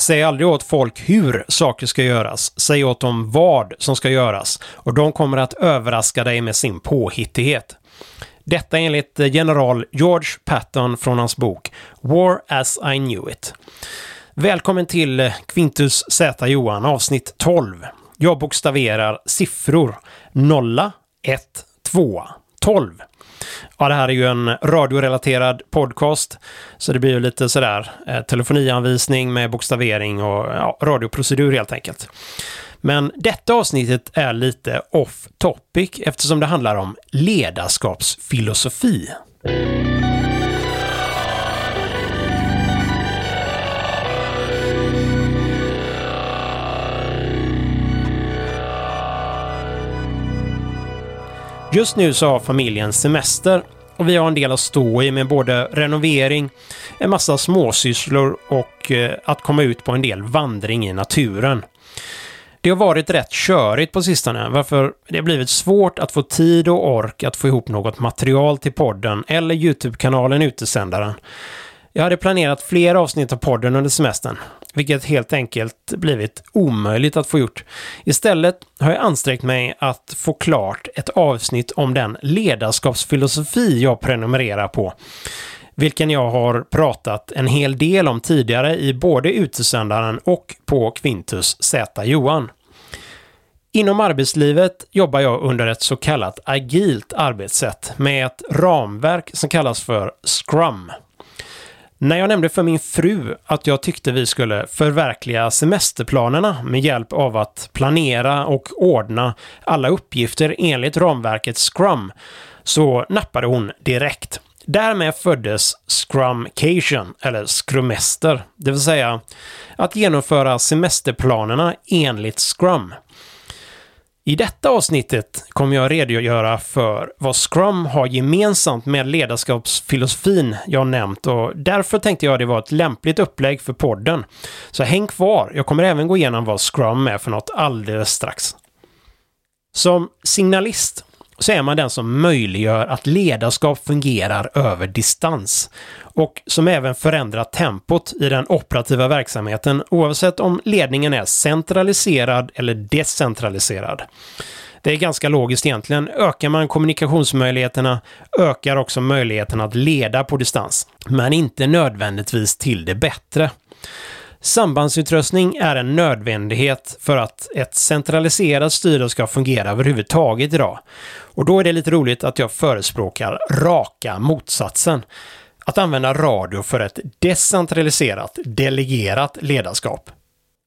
Säg aldrig åt folk hur saker ska göras. Säg åt dem vad som ska göras. Och de kommer att överraska dig med sin påhittighet. Detta enligt general George Patton från hans bok War as I knew it. Välkommen till Quintus Z Johan avsnitt 12. Jag bokstaverar siffror 0, 1, 2, 12. Ja, det här är ju en radiorelaterad podcast, så det blir ju lite sådär eh, telefonianvisning med bokstavering och ja, radioprocedur helt enkelt. Men detta avsnittet är lite off topic eftersom det handlar om ledarskapsfilosofi. Just nu så har familjen semester och vi har en del att stå i med både renovering, en massa småsysslor och eh, att komma ut på en del vandring i naturen. Det har varit rätt körigt på sistone, varför det har blivit svårt att få tid och ork att få ihop något material till podden eller YouTube-kanalen Utesändaren. Jag hade planerat fler avsnitt av podden under semestern, vilket helt enkelt blivit omöjligt att få gjort. Istället har jag ansträngt mig att få klart ett avsnitt om den ledarskapsfilosofi jag prenumererar på, vilken jag har pratat en hel del om tidigare i både Utesändaren och på Quintus Z Johan. Inom arbetslivet jobbar jag under ett så kallat agilt arbetssätt med ett ramverk som kallas för Scrum. När jag nämnde för min fru att jag tyckte vi skulle förverkliga semesterplanerna med hjälp av att planera och ordna alla uppgifter enligt ramverket Scrum så nappade hon direkt. Därmed föddes Scrumcation, eller Scrumester, det vill säga att genomföra semesterplanerna enligt Scrum. I detta avsnittet kommer jag redogöra för vad Scrum har gemensamt med ledarskapsfilosofin jag nämnt och därför tänkte jag det var ett lämpligt upplägg för podden. Så häng kvar, jag kommer även gå igenom vad Scrum är för något alldeles strax. Som signalist så är man den som möjliggör att ledarskap fungerar över distans och som även förändrar tempot i den operativa verksamheten oavsett om ledningen är centraliserad eller decentraliserad. Det är ganska logiskt egentligen. Ökar man kommunikationsmöjligheterna ökar också möjligheten att leda på distans, men inte nödvändigtvis till det bättre. Sambandsutrustning är en nödvändighet för att ett centraliserat styre ska fungera överhuvudtaget idag. Och då är det lite roligt att jag förespråkar raka motsatsen. Att använda radio för ett decentraliserat, delegerat ledarskap.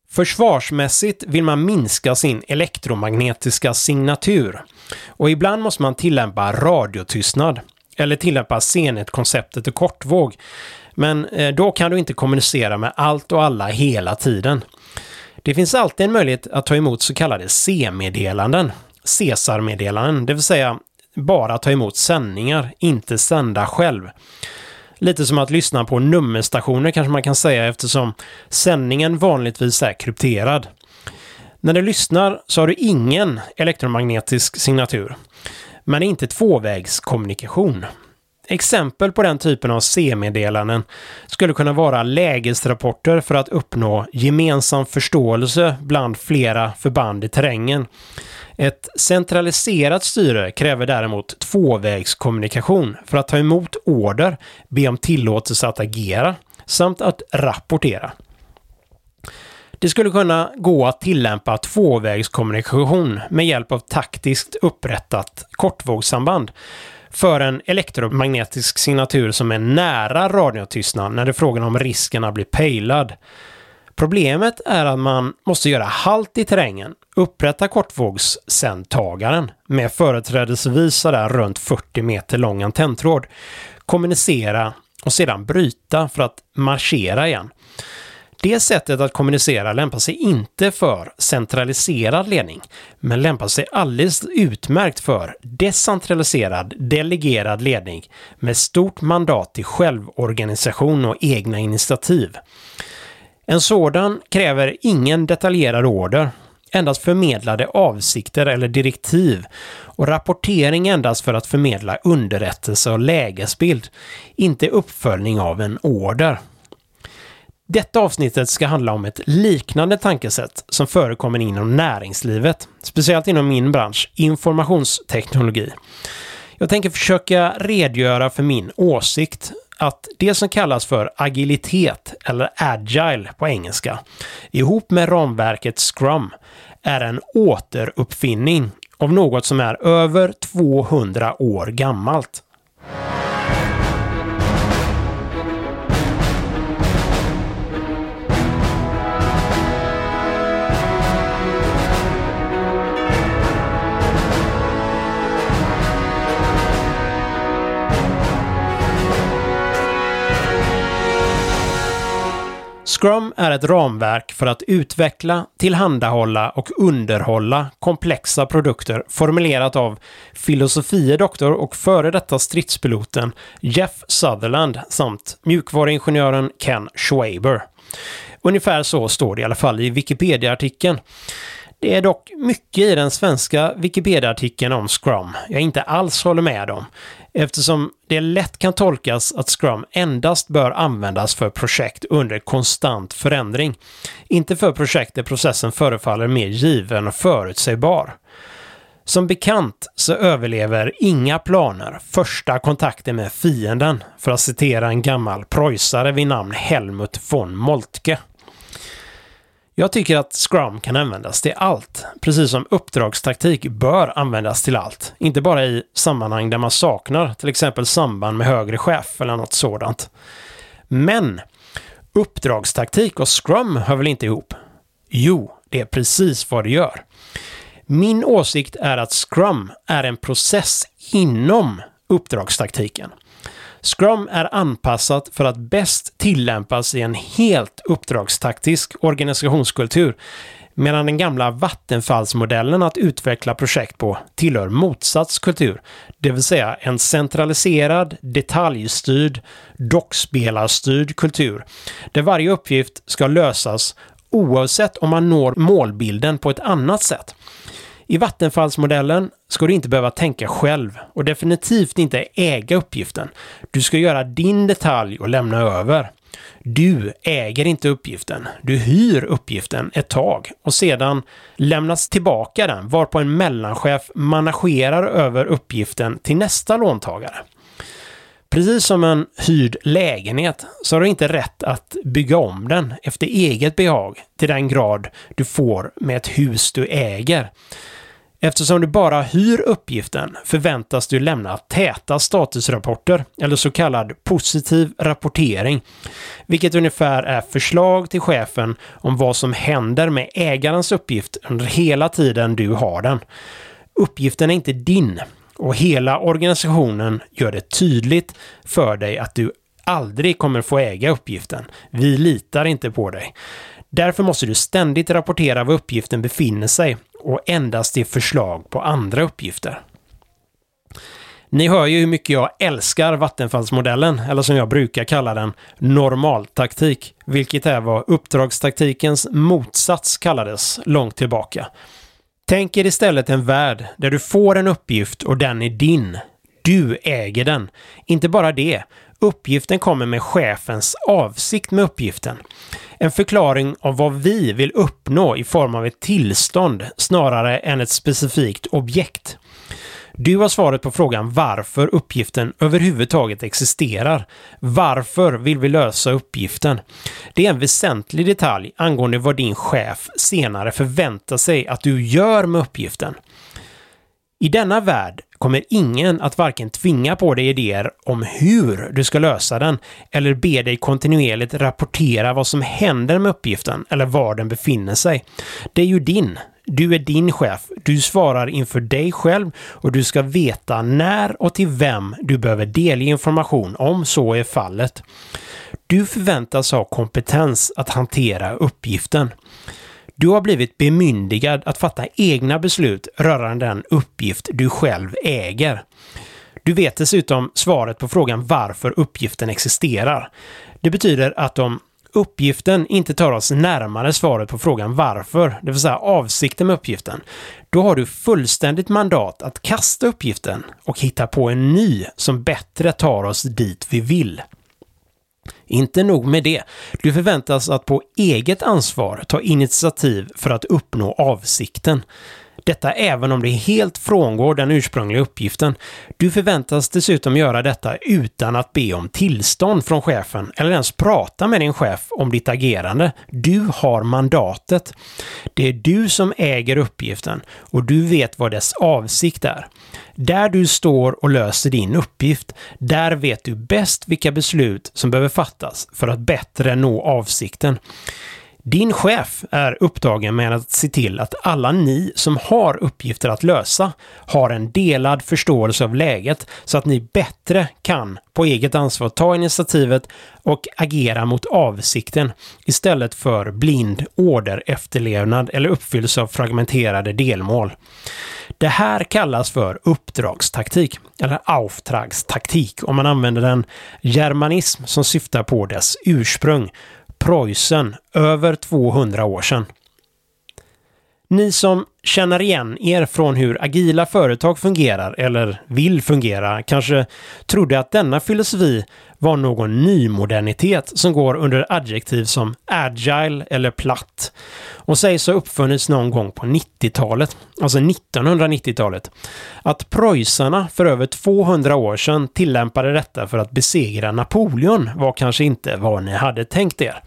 Försvarsmässigt vill man minska sin elektromagnetiska signatur. Och ibland måste man tillämpa radiotystnad. Eller tillämpa CNET-konceptet i kortvåg. Men eh, då kan du inte kommunicera med allt och alla hela tiden. Det finns alltid en möjlighet att ta emot så kallade C-meddelanden. Cesar-meddelanden, det vill säga bara ta emot sändningar, inte sända själv. Lite som att lyssna på nummerstationer kanske man kan säga eftersom sändningen vanligtvis är krypterad. När du lyssnar så har du ingen elektromagnetisk signatur. Men det är inte tvåvägskommunikation. Exempel på den typen av C-meddelanden skulle kunna vara lägesrapporter för att uppnå gemensam förståelse bland flera förband i terrängen. Ett centraliserat styre kräver däremot tvåvägskommunikation för att ta emot order, be om tillåtelse att agera samt att rapportera. Det skulle kunna gå att tillämpa tvåvägskommunikation med hjälp av taktiskt upprättat kortvågssamband för en elektromagnetisk signatur som är nära radiotystnad när det är frågan om risken att bli pejlad. Problemet är att man måste göra halt i terrängen, upprätta kortvågssändtagaren med företrädesvis sådär runt 40 meter lång antenntråd, kommunicera och sedan bryta för att marschera igen. Det sättet att kommunicera lämpar sig inte för centraliserad ledning, men lämpar sig alldeles utmärkt för decentraliserad, delegerad ledning med stort mandat till självorganisation och egna initiativ. En sådan kräver ingen detaljerad order, endast förmedlade avsikter eller direktiv och rapportering endast för att förmedla underrättelse och lägesbild, inte uppföljning av en order. Detta avsnittet ska handla om ett liknande tankesätt som förekommer inom näringslivet, speciellt inom min bransch, informationsteknologi. Jag tänker försöka redogöra för min åsikt att det som kallas för agilitet, eller agile på engelska, ihop med ramverket Scrum, är en återuppfinning av något som är över 200 år gammalt. Scrum är ett ramverk för att utveckla, tillhandahålla och underhålla komplexa produkter formulerat av filosofie doktor och före detta stridspiloten Jeff Sutherland samt mjukvaruingenjören Ken Schwaber. Ungefär så står det i alla fall i Wikipedia-artikeln. Det är dock mycket i den svenska Wikipedia-artikeln om Scrum jag inte alls håller med om, eftersom det lätt kan tolkas att Scrum endast bör användas för projekt under konstant förändring, inte för projekt där processen förefaller mer given och förutsägbar. Som bekant så överlever inga planer första kontakten med fienden, för att citera en gammal preussare vid namn Helmut von Moltke. Jag tycker att Scrum kan användas till allt, precis som uppdragstaktik bör användas till allt. Inte bara i sammanhang där man saknar till exempel samband med högre chef eller något sådant. Men uppdragstaktik och Scrum hör väl inte ihop? Jo, det är precis vad det gör. Min åsikt är att Scrum är en process inom uppdragstaktiken. Scrum är anpassat för att bäst tillämpas i en helt uppdragstaktisk organisationskultur, medan den gamla vattenfallsmodellen att utveckla projekt på tillhör motsatskultur, det vill säga en centraliserad, detaljstyrd, dockspelarstyrd kultur, där varje uppgift ska lösas oavsett om man når målbilden på ett annat sätt. I vattenfallsmodellen ska du inte behöva tänka själv och definitivt inte äga uppgiften. Du ska göra din detalj och lämna över. Du äger inte uppgiften. Du hyr uppgiften ett tag och sedan lämnas tillbaka den varpå en mellanchef managerar över uppgiften till nästa låntagare. Precis som en hyrd lägenhet så har du inte rätt att bygga om den efter eget behag till den grad du får med ett hus du äger. Eftersom du bara hyr uppgiften förväntas du lämna täta statusrapporter, eller så kallad positiv rapportering, vilket ungefär är förslag till chefen om vad som händer med ägarens uppgift under hela tiden du har den. Uppgiften är inte din och hela organisationen gör det tydligt för dig att du aldrig kommer få äga uppgiften. Vi litar inte på dig. Därför måste du ständigt rapportera var uppgiften befinner sig och endast ge förslag på andra uppgifter. Ni hör ju hur mycket jag älskar vattenfallsmodellen, eller som jag brukar kalla den, normaltaktik, vilket är vad uppdragstaktikens motsats kallades långt tillbaka. Tänk er istället en värld där du får en uppgift och den är din. Du äger den. Inte bara det, uppgiften kommer med chefens avsikt med uppgiften. En förklaring av vad vi vill uppnå i form av ett tillstånd snarare än ett specifikt objekt. Du har svaret på frågan varför uppgiften överhuvudtaget existerar. Varför vill vi lösa uppgiften? Det är en väsentlig detalj angående vad din chef senare förväntar sig att du gör med uppgiften. I denna värld kommer ingen att varken tvinga på dig idéer om hur du ska lösa den eller be dig kontinuerligt rapportera vad som händer med uppgiften eller var den befinner sig. Det är ju din. Du är din chef. Du svarar inför dig själv och du ska veta när och till vem du behöver delge information om så är fallet. Du förväntas ha kompetens att hantera uppgiften. Du har blivit bemyndigad att fatta egna beslut rörande den uppgift du själv äger. Du vet dessutom svaret på frågan varför uppgiften existerar. Det betyder att om uppgiften inte tar oss närmare svaret på frågan varför, det vill säga avsikten med uppgiften, då har du fullständigt mandat att kasta uppgiften och hitta på en ny som bättre tar oss dit vi vill. Inte nog med det, du förväntas att på eget ansvar ta initiativ för att uppnå avsikten. Detta även om det helt frångår den ursprungliga uppgiften. Du förväntas dessutom göra detta utan att be om tillstånd från chefen eller ens prata med din chef om ditt agerande. Du har mandatet. Det är du som äger uppgiften och du vet vad dess avsikt är. Där du står och löser din uppgift, där vet du bäst vilka beslut som behöver fattas för att bättre nå avsikten. Din chef är upptagen med att se till att alla ni som har uppgifter att lösa har en delad förståelse av läget så att ni bättre kan på eget ansvar ta initiativet och agera mot avsikten istället för blind order efterlevnad eller uppfyllelse av fragmenterade delmål. Det här kallas för uppdragstaktik, eller Auftragstaktik om man använder den germanism som syftar på dess ursprung Preussen över 200 år sedan. Ni som känner igen er från hur agila företag fungerar eller vill fungera kanske trodde att denna filosofi var någon nymodernitet som går under adjektiv som agile eller platt och sägs ha uppfunnits någon gång på 90-talet, alltså 1990-talet. Att preussarna för över 200 år sedan tillämpade detta för att besegra Napoleon var kanske inte vad ni hade tänkt er.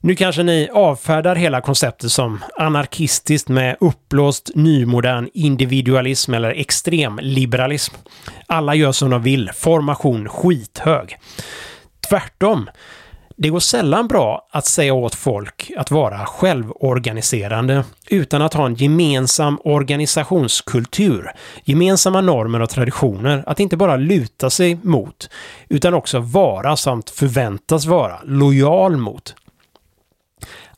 Nu kanske ni avfärdar hela konceptet som anarkistiskt med uppblåst nymodern individualism eller extremliberalism. Alla gör som de vill, formation skithög. Tvärtom, det går sällan bra att säga åt folk att vara självorganiserande utan att ha en gemensam organisationskultur, gemensamma normer och traditioner att inte bara luta sig mot utan också vara samt förväntas vara lojal mot.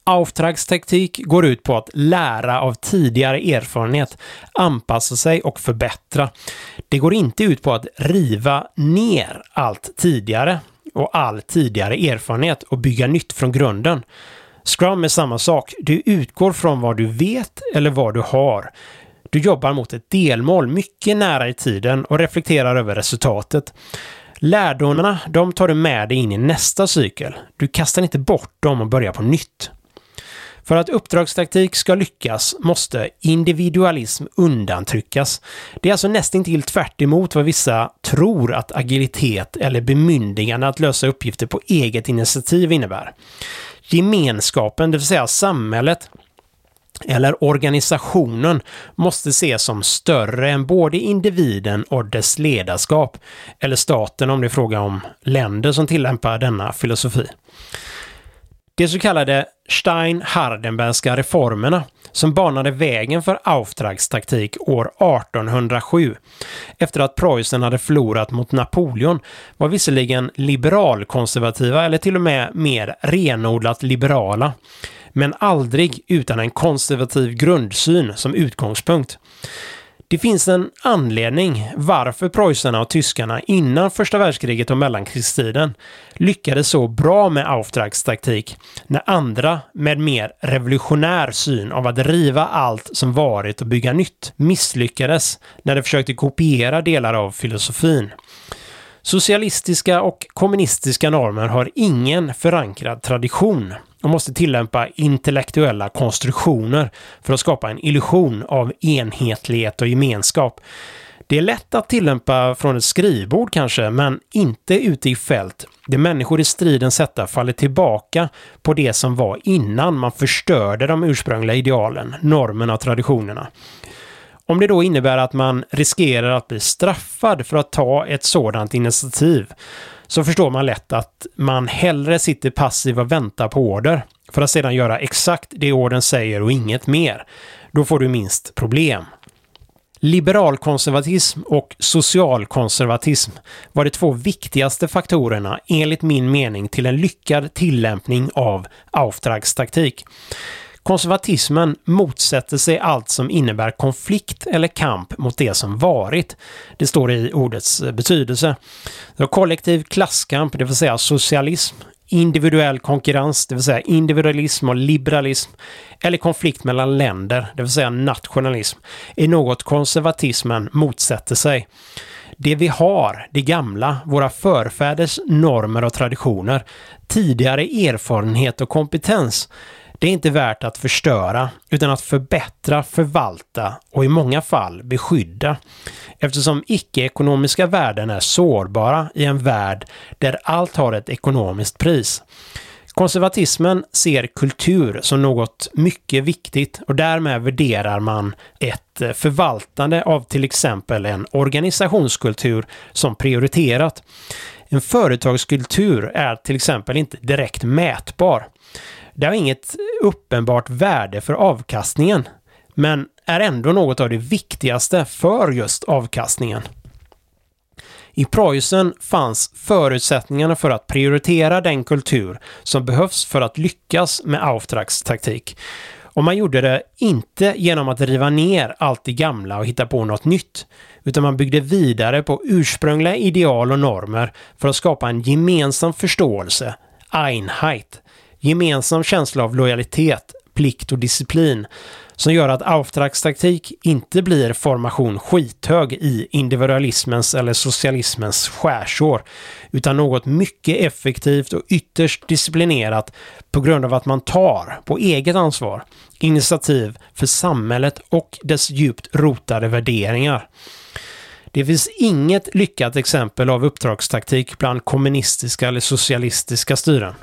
Auftragstaktik går ut på att lära av tidigare erfarenhet, anpassa sig och förbättra. Det går inte ut på att riva ner allt tidigare och all tidigare erfarenhet och bygga nytt från grunden. Scrum är samma sak. Du utgår från vad du vet eller vad du har. Du jobbar mot ett delmål mycket nära i tiden och reflekterar över resultatet. Lärdomarna, de tar du med dig in i nästa cykel. Du kastar inte bort dem och börjar på nytt. För att uppdragstaktik ska lyckas måste individualism undantryckas. Det är alltså nästintill tvärt vad vissa tror att agilitet eller bemyndigande att lösa uppgifter på eget initiativ innebär. Gemenskapen, det vill säga samhället, eller organisationen måste ses som större än både individen och dess ledarskap, eller staten om det är fråga om länder som tillämpar denna filosofi. De så kallade Stein-Hardenbergska reformerna som banade vägen för Auftragstaktik år 1807 efter att Preussen hade förlorat mot Napoleon var visserligen liberalkonservativa eller till och med mer renodlat liberala men aldrig utan en konservativ grundsyn som utgångspunkt. Det finns en anledning varför preussarna och tyskarna innan första världskriget och mellankrigstiden lyckades så bra med Auftragstaktik när andra med mer revolutionär syn av att riva allt som varit och bygga nytt misslyckades när de försökte kopiera delar av filosofin. Socialistiska och kommunistiska normer har ingen förankrad tradition och måste tillämpa intellektuella konstruktioner för att skapa en illusion av enhetlighet och gemenskap. Det är lätt att tillämpa från ett skrivbord kanske, men inte ute i fält. Det människor i striden sätta faller tillbaka på det som var innan man förstörde de ursprungliga idealen, normerna och traditionerna. Om det då innebär att man riskerar att bli straffad för att ta ett sådant initiativ så förstår man lätt att man hellre sitter passiv och väntar på order för att sedan göra exakt det orden säger och inget mer. Då får du minst problem. Liberalkonservatism och socialkonservatism var de två viktigaste faktorerna enligt min mening till en lyckad tillämpning av Auftragstaktik. Konservatismen motsätter sig allt som innebär konflikt eller kamp mot det som varit. Det står i ordets betydelse. Kollektiv klasskamp, det vill säga socialism, individuell konkurrens, det vill säga individualism och liberalism, eller konflikt mellan länder, det vill säga nationalism, är något konservatismen motsätter sig. Det vi har, det gamla, våra förfäders normer och traditioner, tidigare erfarenhet och kompetens, det är inte värt att förstöra utan att förbättra, förvalta och i många fall beskydda. Eftersom icke-ekonomiska värden är sårbara i en värld där allt har ett ekonomiskt pris. Konservatismen ser kultur som något mycket viktigt och därmed värderar man ett förvaltande av till exempel en organisationskultur som prioriterat. En företagskultur är till exempel inte direkt mätbar. Det har inget uppenbart värde för avkastningen, men är ändå något av det viktigaste för just avkastningen. I Preussen fanns förutsättningarna för att prioritera den kultur som behövs för att lyckas med Auftragstaktik. Och man gjorde det inte genom att riva ner allt det gamla och hitta på något nytt, utan man byggde vidare på ursprungliga ideal och normer för att skapa en gemensam förståelse, Einheit, gemensam känsla av lojalitet, plikt och disciplin som gör att Auftragstaktik inte blir formation skithög i individualismens eller socialismens skärsår, utan något mycket effektivt och ytterst disciplinerat på grund av att man tar, på eget ansvar, initiativ för samhället och dess djupt rotade värderingar. Det finns inget lyckat exempel av uppdragstaktik bland kommunistiska eller socialistiska styren.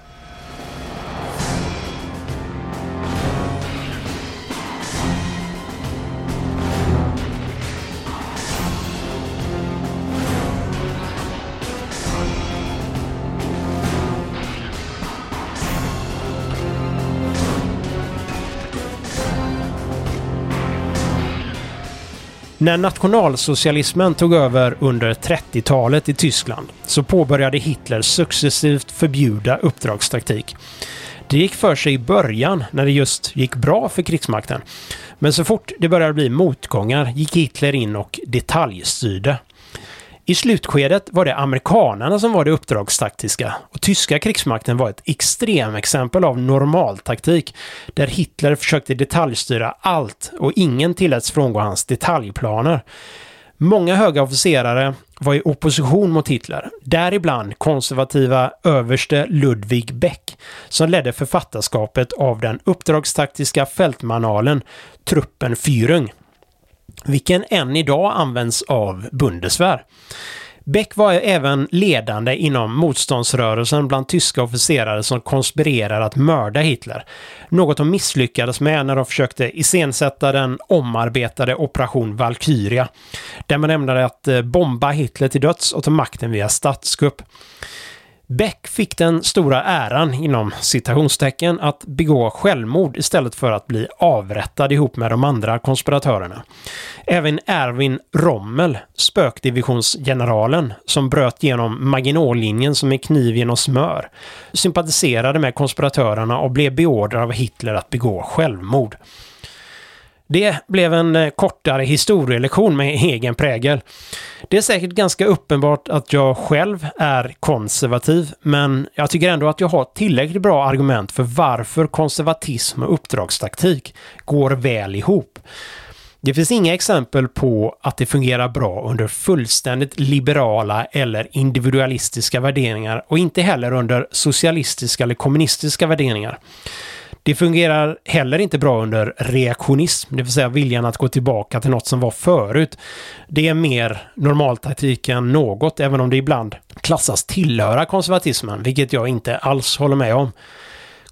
När nationalsocialismen tog över under 30-talet i Tyskland så påbörjade Hitler successivt förbjuda uppdragstaktik. Det gick för sig i början när det just gick bra för krigsmakten. Men så fort det började bli motgångar gick Hitler in och detaljstyrde. I slutskedet var det amerikanerna som var det uppdragstaktiska och tyska krigsmakten var ett extremexempel av normaltaktik där Hitler försökte detaljstyra allt och ingen tilläts frångå hans detaljplaner. Många höga officerare var i opposition mot Hitler, däribland konservativa överste Ludwig Beck som ledde författarskapet av den uppdragstaktiska fältmanualen Truppen Führung vilken än idag används av Bundeswehr. Beck var även ledande inom motståndsrörelsen bland tyska officerare som konspirerade att mörda Hitler. Något de misslyckades med när de försökte iscensätta den omarbetade Operation Valkyria. Där man ämnade att eh, bomba Hitler till döds och ta makten via statskupp. Beck fick den stora äran, inom citationstecken, att begå självmord istället för att bli avrättad ihop med de andra konspiratörerna. Även Erwin Rommel, spökdivisionsgeneralen, som bröt genom Maginot-linjen som en kniv genom smör, sympatiserade med konspiratörerna och blev beordrad av Hitler att begå självmord. Det blev en eh, kortare historielektion med egen prägel. Det är säkert ganska uppenbart att jag själv är konservativ, men jag tycker ändå att jag har tillräckligt bra argument för varför konservatism och uppdragstaktik går väl ihop. Det finns inga exempel på att det fungerar bra under fullständigt liberala eller individualistiska värderingar och inte heller under socialistiska eller kommunistiska värderingar. Det fungerar heller inte bra under reaktionism, det vill säga viljan att gå tillbaka till något som var förut. Det är mer normaltaktik än något, även om det ibland klassas tillhöra konservatismen, vilket jag inte alls håller med om.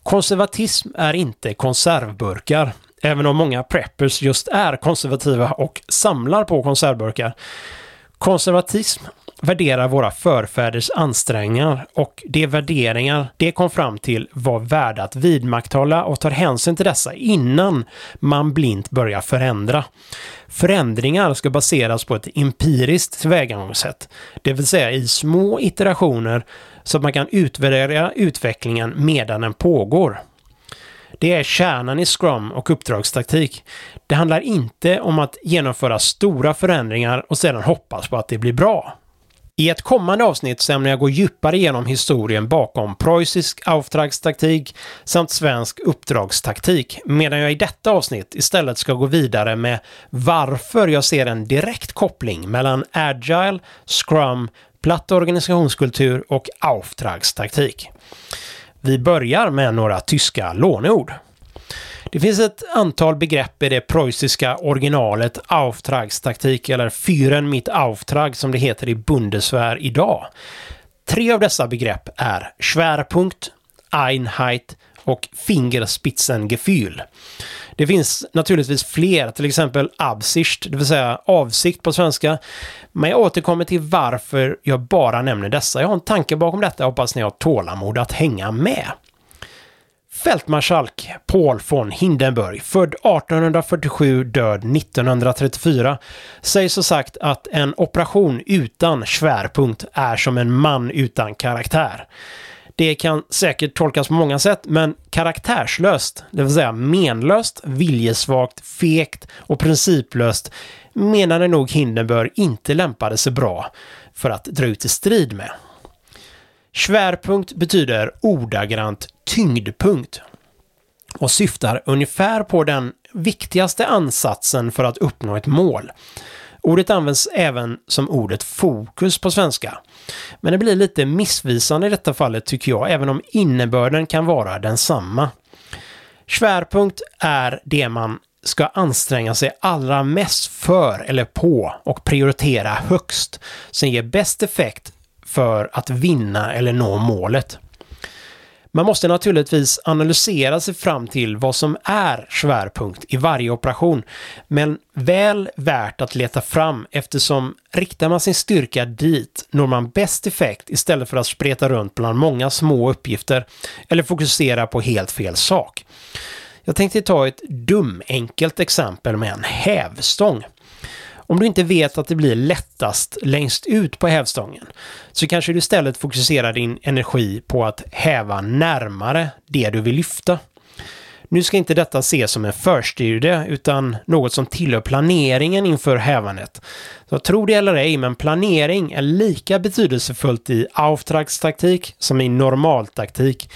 Konservatism är inte konservburkar, även om många preppers just är konservativa och samlar på konservburkar. Konservatism värderar våra förfäders ansträngningar och de värderingar de kom fram till var värda att vidmakthålla och tar hänsyn till dessa innan man blint börjar förändra. Förändringar ska baseras på ett empiriskt tillvägagångssätt, det vill säga i små iterationer så att man kan utvärdera utvecklingen medan den pågår. Det är kärnan i Scrum och uppdragstaktik. Det handlar inte om att genomföra stora förändringar och sedan hoppas på att det blir bra. I ett kommande avsnitt så ämnar jag gå djupare igenom historien bakom preussisk Auftragstaktik samt svensk uppdragstaktik, medan jag i detta avsnitt istället ska gå vidare med varför jag ser en direkt koppling mellan Agile, Scrum, platt organisationskultur och Auftragstaktik. Vi börjar med några tyska låneord. Det finns ett antal begrepp i det preussiska originalet Auftragstaktik eller Führen mit Auftrag som det heter i Bundeswehr idag. Tre av dessa begrepp är Schwerpunkt, Einheit och Fingerspitzengefühl. Det finns naturligtvis fler, till exempel Absicht, det vill säga avsikt på svenska. Men jag återkommer till varför jag bara nämner dessa. Jag har en tanke bakom detta och hoppas ni har tålamod att hänga med. Fältmarskalk Paul von Hindenburg, född 1847, död 1934, sägs så sagt att en operation utan svärpunkt är som en man utan karaktär. Det kan säkert tolkas på många sätt, men karaktärslöst, det vill säga menlöst, viljesvagt, fegt och principlöst menade nog Hindenburg inte lämpade sig bra för att dra ut i strid med. Svärpunkt betyder ordagrant tyngdpunkt och syftar ungefär på den viktigaste ansatsen för att uppnå ett mål. Ordet används även som ordet fokus på svenska. Men det blir lite missvisande i detta fallet tycker jag, även om innebörden kan vara densamma. Svärpunkt är det man ska anstränga sig allra mest för eller på och prioritera högst, som ger bäst effekt för att vinna eller nå målet. Man måste naturligtvis analysera sig fram till vad som är svärpunkt i varje operation, men väl värt att leta fram eftersom riktar man sin styrka dit når man bäst effekt istället för att spreta runt bland många små uppgifter eller fokusera på helt fel sak. Jag tänkte ta ett dum enkelt exempel med en hävstång. Om du inte vet att det blir lättast längst ut på hävstången så kanske du istället fokuserar din energi på att häva närmare det du vill lyfta. Nu ska inte detta ses som en förstudie utan något som tillhör planeringen inför hävandet. Så tro det eller ej, men planering är lika betydelsefullt i Auftragstaktik som i normaltaktik.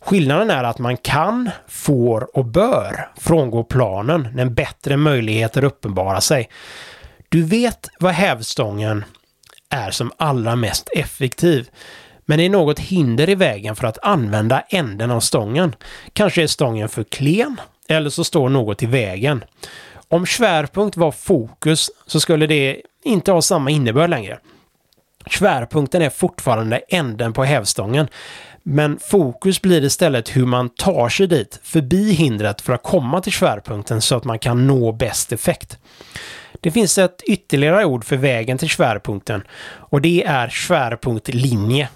Skillnaden är att man kan, får och bör frångå planen när bättre möjligheter uppenbarar sig. Du vet vad hävstången är som allra mest effektiv. Men det är något hinder i vägen för att använda änden av stången. Kanske är stången för klen eller så står något i vägen. Om svärpunkt var fokus så skulle det inte ha samma innebörd längre. Svärpunkten är fortfarande änden på hävstången. Men fokus blir istället hur man tar sig dit, förbi hindret för att komma till svärpunkten så att man kan nå bäst effekt. Det finns ett ytterligare ord för vägen till svärpunkten och det är svärpunktlinje.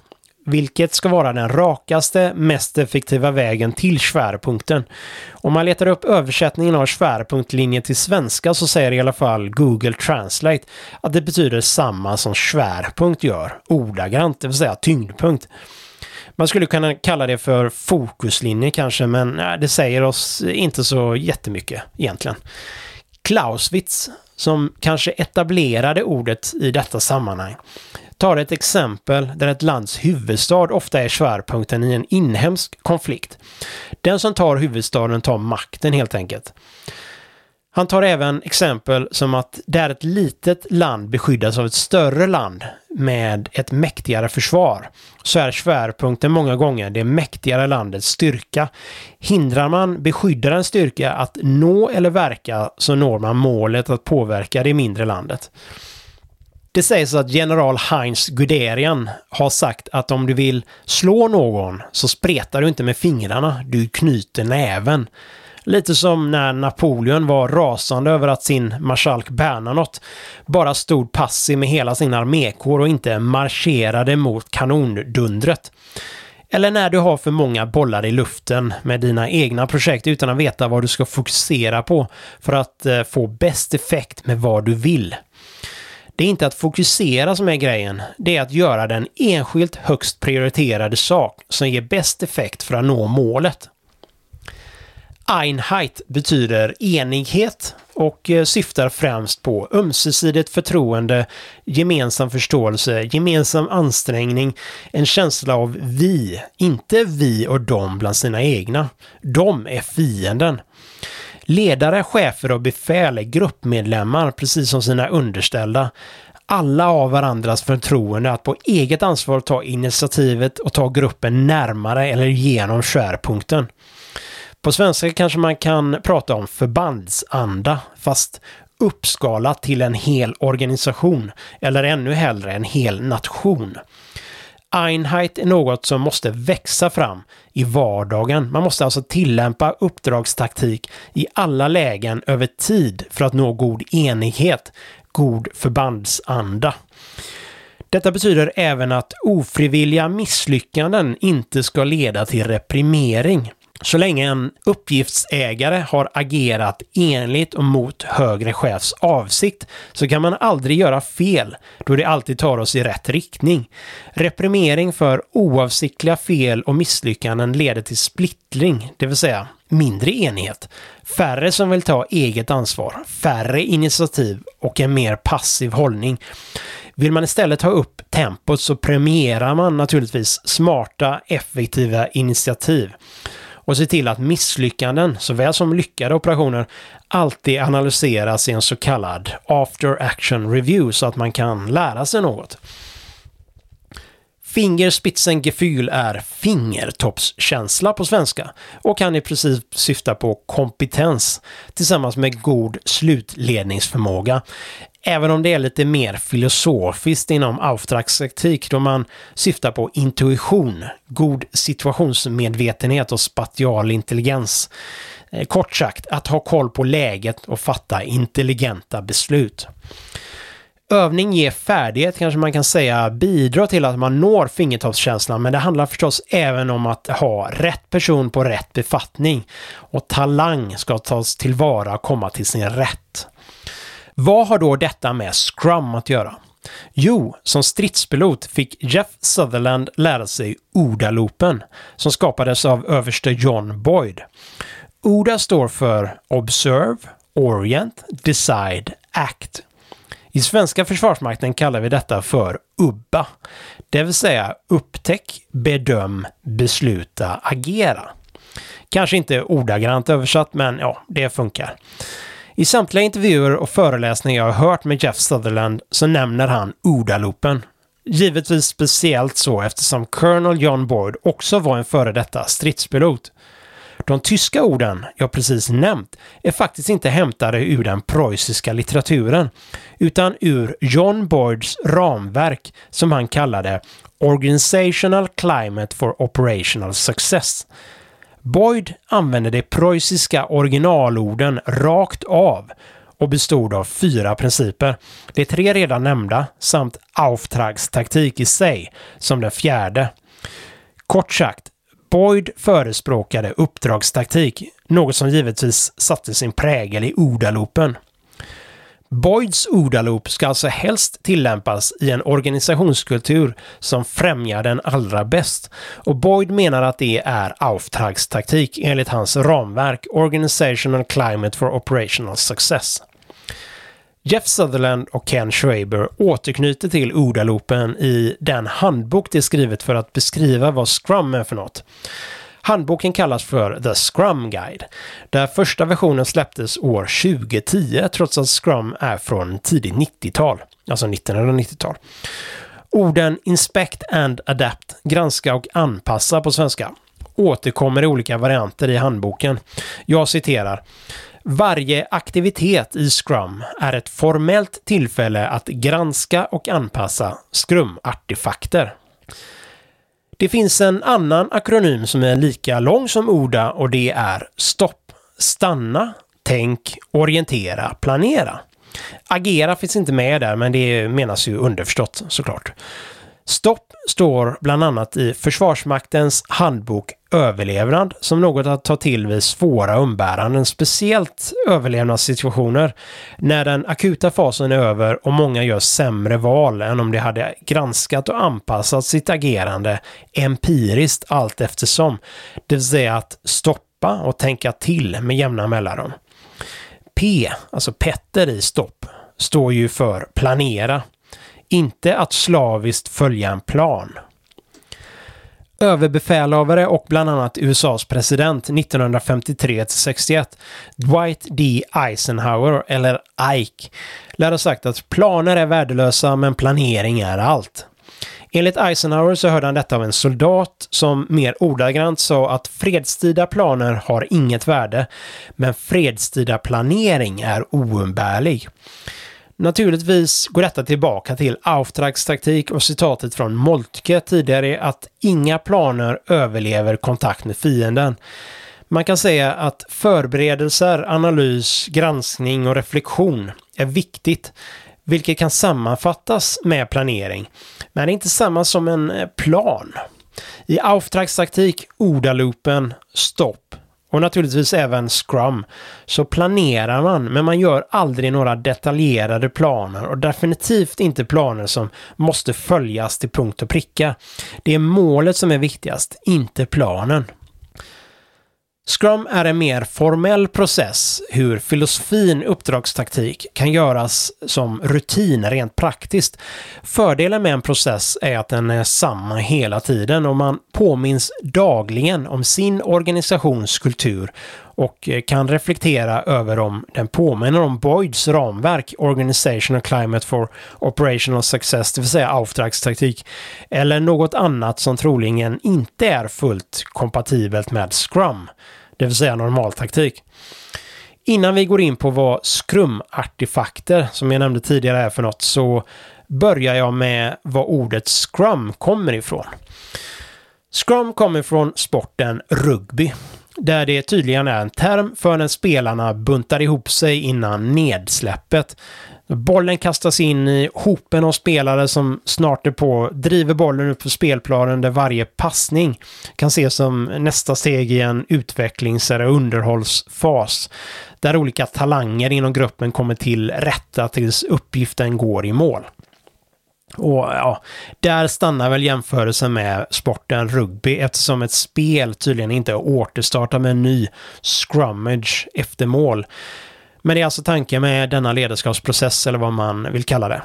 Vilket ska vara den rakaste, mest effektiva vägen till svärpunkten. Om man letar upp översättningen av svärpunktlinje till svenska så säger i alla fall Google Translate att det betyder samma som svärpunkt gör, ordagrant, det vill säga tyngdpunkt. Man skulle kunna kalla det för fokuslinje kanske, men det säger oss inte så jättemycket egentligen. Clausewitz som kanske etablerade ordet i detta sammanhang tar ett exempel där ett lands huvudstad ofta är svärpunkten i en inhemsk konflikt. Den som tar huvudstaden tar makten helt enkelt. Han tar även exempel som att där ett litet land beskyddas av ett större land med ett mäktigare försvar så är svärpunkten många gånger det mäktigare landets styrka. Hindrar man beskyddarens styrka att nå eller verka så når man målet att påverka det mindre landet. Det sägs att general Heinz Guderian har sagt att om du vill slå någon så spretar du inte med fingrarna, du knyter näven. Lite som när Napoleon var rasande över att sin marskalk Bernadotte bara stod passiv med hela sin armékår och inte marscherade mot kanondundret. Eller när du har för många bollar i luften med dina egna projekt utan att veta vad du ska fokusera på för att eh, få bäst effekt med vad du vill. Det är inte att fokusera som är grejen, det är att göra den enskilt högst prioriterade sak som ger bäst effekt för att nå målet. Einheit betyder enighet och eh, syftar främst på ömsesidigt förtroende, gemensam förståelse, gemensam ansträngning, en känsla av vi, inte vi och dem bland sina egna. De är fienden. Ledare, chefer och befäl är gruppmedlemmar, precis som sina underställda. Alla har varandras förtroende att på eget ansvar ta initiativet och ta gruppen närmare eller genom skärpunkten. På svenska kanske man kan prata om förbandsanda, fast uppskalat till en hel organisation, eller ännu hellre en hel nation. Einheit är något som måste växa fram i vardagen. Man måste alltså tillämpa uppdragstaktik i alla lägen över tid för att nå god enighet, god förbandsanda. Detta betyder även att ofrivilliga misslyckanden inte ska leda till reprimering. Så länge en uppgiftsägare har agerat enligt och mot högre chefs avsikt så kan man aldrig göra fel då det alltid tar oss i rätt riktning. Reprimering för oavsiktliga fel och misslyckanden leder till splittring, det vill säga mindre enhet, färre som vill ta eget ansvar, färre initiativ och en mer passiv hållning. Vill man istället ha upp tempot så premierar man naturligtvis smarta, effektiva initiativ och se till att misslyckanden, såväl som lyckade operationer, alltid analyseras i en så kallad after action review så att man kan lära sig något. Fingerspitzengefühl är fingertoppskänsla på svenska och kan i princip syfta på kompetens tillsammans med god slutledningsförmåga. Även om det är lite mer filosofiskt inom Auftragstaktik då man syftar på intuition, god situationsmedvetenhet och spatial intelligens. Eh, kort sagt, att ha koll på läget och fatta intelligenta beslut. Övning ger färdighet kanske man kan säga bidrar till att man når fingertoppskänslan men det handlar förstås även om att ha rätt person på rätt befattning och talang ska tas tillvara och komma till sin rätt. Vad har då detta med Scrum att göra? Jo, som stridspilot fick Jeff Sutherland lära sig ODA-loopen som skapades av överste John Boyd. ODA står för Observe, Orient, Decide, Act. I svenska försvarsmakten kallar vi detta för UBBA, det vill säga upptäck, bedöm, besluta, agera. Kanske inte ordagrant översatt, men ja, det funkar. I samtliga intervjuer och föreläsningar jag har hört med Jeff Sutherland så nämner han ODA-loopen. Givetvis speciellt så eftersom Colonel John Boyd också var en före detta stridspilot. De tyska orden jag precis nämnt är faktiskt inte hämtade ur den preussiska litteraturen utan ur John Boyds ramverk som han kallade Organizational Climate for Operational Success Boyd använde de preussiska originalorden rakt av och bestod av fyra principer. De tre redan nämnda samt Auftragstaktik i sig som den fjärde. Kort sagt, Boyd förespråkade uppdragstaktik, något som givetvis satte sin prägel i ordalopen. Boyds ordaloop ska alltså helst tillämpas i en organisationskultur som främjar den allra bäst. Och Boyd menar att det är Auftragstaktik enligt hans ramverk Organizational Climate for Operational Success. Jeff Sutherland och Ken Schwaber återknyter till ordalopen i den handbok de skrivit för att beskriva vad Scrum är för något. Handboken kallas för The Scrum Guide, där första versionen släpptes år 2010 trots att Scrum är från tidigt 90-tal, alltså 1990-tal. Orden Inspect and Adapt, granska och anpassa på svenska, återkommer i olika varianter i handboken. Jag citerar varje aktivitet i Scrum är ett formellt tillfälle att granska och anpassa Scrum-artefakter. Det finns en annan akronym som är lika lång som ODA och det är stopp, stanna, tänk, orientera, planera. Agera finns inte med där, men det menas ju underförstått såklart. Stopp står bland annat i Försvarsmaktens handbok Överlevnad som något att ta till vid svåra umbäranden, speciellt överlevnadssituationer när den akuta fasen är över och många gör sämre val än om de hade granskat och anpassat sitt agerande empiriskt allt eftersom. Det vill säga att stoppa och tänka till med jämna mellanrum. P, alltså Petter i stopp, står ju för planera. Inte att slaviskt följa en plan. Överbefälhavare och bland annat USAs president 1953-61, Dwight D. Eisenhower, eller Ike, lär ha sagt att planer är värdelösa men planering är allt. Enligt Eisenhower så hörde han detta av en soldat som mer ordagrant sa att fredstida planer har inget värde, men fredstida planering är oumbärlig. Naturligtvis går detta tillbaka till Auftragstaktik och citatet från Moltke tidigare att inga planer överlever kontakt med fienden. Man kan säga att förberedelser, analys, granskning och reflektion är viktigt, vilket kan sammanfattas med planering, men det är inte samma som en plan. I Auftragstaktik, ordaloopen, stopp och naturligtvis även Scrum, så planerar man, men man gör aldrig några detaljerade planer och definitivt inte planer som måste följas till punkt och pricka. Det är målet som är viktigast, inte planen. Scrum är en mer formell process hur filosofin uppdragstaktik kan göras som rutin rent praktiskt. Fördelen med en process är att den är samma hela tiden och man påminns dagligen om sin organisations kultur och eh, kan reflektera över om den påminner om Boyds ramverk Organizational Climate for Operational Success, det vill säga auftragstaktik, eller något annat som troligen inte är fullt kompatibelt med Scrum det vill säga normaltaktik. Innan vi går in på vad Scrum-artefakter, som jag nämnde tidigare, är för något, så börjar jag med vad ordet Scrum kommer ifrån. Scrum kommer från sporten rugby, där det tydligen är en term för när spelarna buntar ihop sig innan nedsläppet. Bollen kastas in i hopen av spelare som snart är på, driver bollen upp för spelplanen där varje passning kan ses som nästa steg i en utvecklings eller underhållsfas. Där olika talanger inom gruppen kommer till rätta tills uppgiften går i mål. Och ja, där stannar väl jämförelsen med sporten rugby eftersom ett spel tydligen inte återstartar med en ny scrummage efter mål. Men det är alltså tanken med denna ledarskapsprocess eller vad man vill kalla det.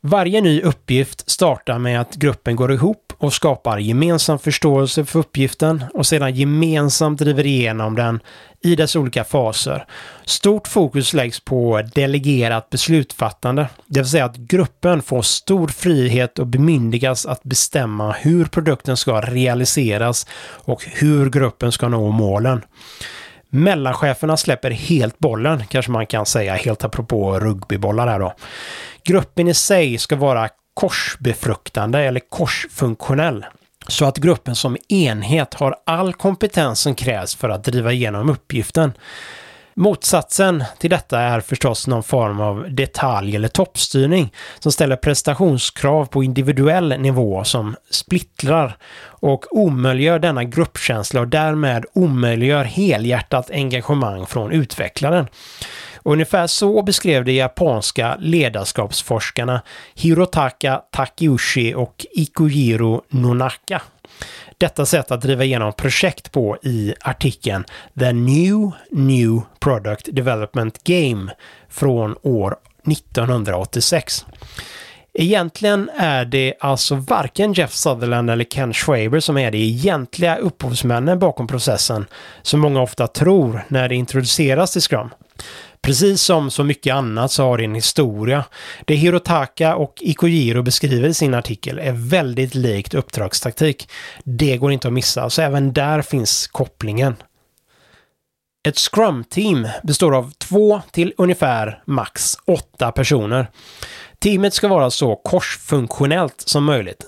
Varje ny uppgift startar med att gruppen går ihop och skapar gemensam förståelse för uppgiften och sedan gemensamt driver igenom den i dess olika faser. Stort fokus läggs på delegerat beslutsfattande, det vill säga att gruppen får stor frihet och bemyndigas att bestämma hur produkten ska realiseras och hur gruppen ska nå målen. Mellancheferna släpper helt bollen, kanske man kan säga, helt apropå rugbybollar här då. Gruppen i sig ska vara korsbefruktande eller korsfunktionell. Så att gruppen som enhet har all kompetens som krävs för att driva igenom uppgiften. Motsatsen till detta är förstås någon form av detalj eller toppstyrning som ställer prestationskrav på individuell nivå som splittrar och omöjliggör denna gruppkänsla och därmed omöjliggör helhjärtat engagemang från utvecklaren. ungefär så beskrev de japanska ledarskapsforskarna Hirotaka Takeuchi och Ikujiro Nonaka detta sätt att driva igenom projekt på i artikeln The New New Product Development Game från år 1986. Egentligen är det alltså varken Jeff Sutherland eller Ken Schwaber som är de egentliga upphovsmännen bakom processen, som många ofta tror när det introduceras till Scrum. Precis som så mycket annat så har det en historia. Det Hirotaka och Ikojiro beskriver i sin artikel är väldigt likt uppdragstaktik. Det går inte att missa, så även där finns kopplingen. Ett Scrum-team består av två till ungefär max åtta personer. Teamet ska vara så korsfunktionellt som möjligt.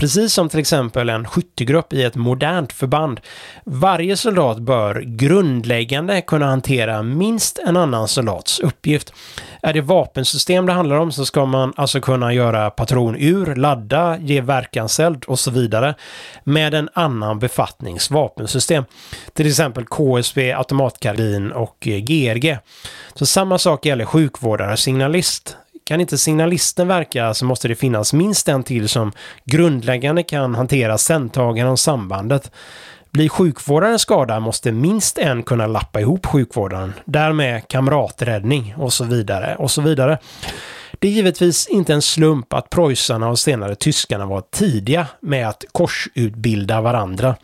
Precis som till exempel en skyttegrupp i ett modernt förband. Varje soldat bör grundläggande kunna hantera minst en annan soldats uppgift. Är det vapensystem det handlar om så ska man alltså kunna göra patronur, ladda, ge verkanseld och så vidare med en annan befattnings vapensystem. Till exempel KSB, automatkarbin och GRG. Så samma sak gäller sjukvårdare, signalist, kan inte signalisten verka så måste det finnas minst en till som grundläggande kan hantera sändtagaren och sambandet. Blir sjukvårdaren skadad måste minst en kunna lappa ihop sjukvårdaren. Därmed kamraträddning och så vidare och så vidare. Det är givetvis inte en slump att preussarna och senare tyskarna var tidiga med att korsutbilda varandra.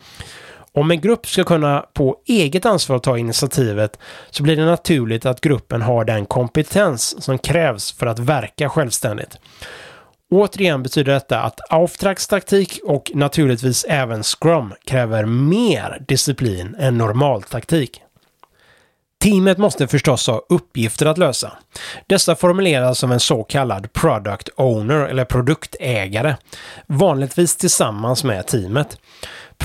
Om en grupp ska kunna på eget ansvar ta initiativet så blir det naturligt att gruppen har den kompetens som krävs för att verka självständigt. Återigen betyder detta att Auftragstaktik och naturligtvis även Scrum kräver mer disciplin än normaltaktik. Teamet måste förstås ha uppgifter att lösa. Dessa formuleras som en så kallad product owner eller produktägare, vanligtvis tillsammans med teamet.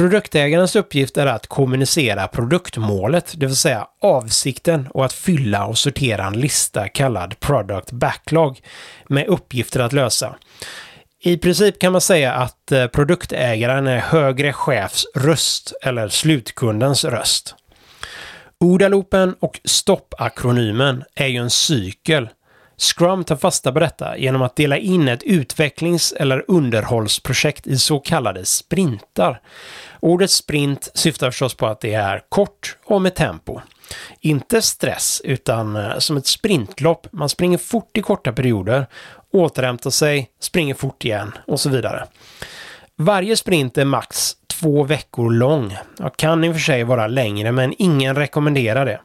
Produktägarens uppgift är att kommunicera produktmålet, det vill säga avsikten och att fylla och sortera en lista kallad product backlog med uppgifter att lösa. I princip kan man säga att eh, produktägaren är högre chefs röst eller slutkundens röst. ODA-loopen och stopp-akronymen är ju en cykel. Scrum tar fasta på detta genom att dela in ett utvecklings eller underhållsprojekt i så kallade sprintar. Ordet sprint syftar förstås på att det är kort och med tempo. Inte stress, utan eh, som ett sprintlopp. Man springer fort i korta perioder, återhämtar sig, springer fort igen och så vidare. Varje sprint är max två veckor lång. Jag kan i och för sig vara längre, men ingen rekommenderar det.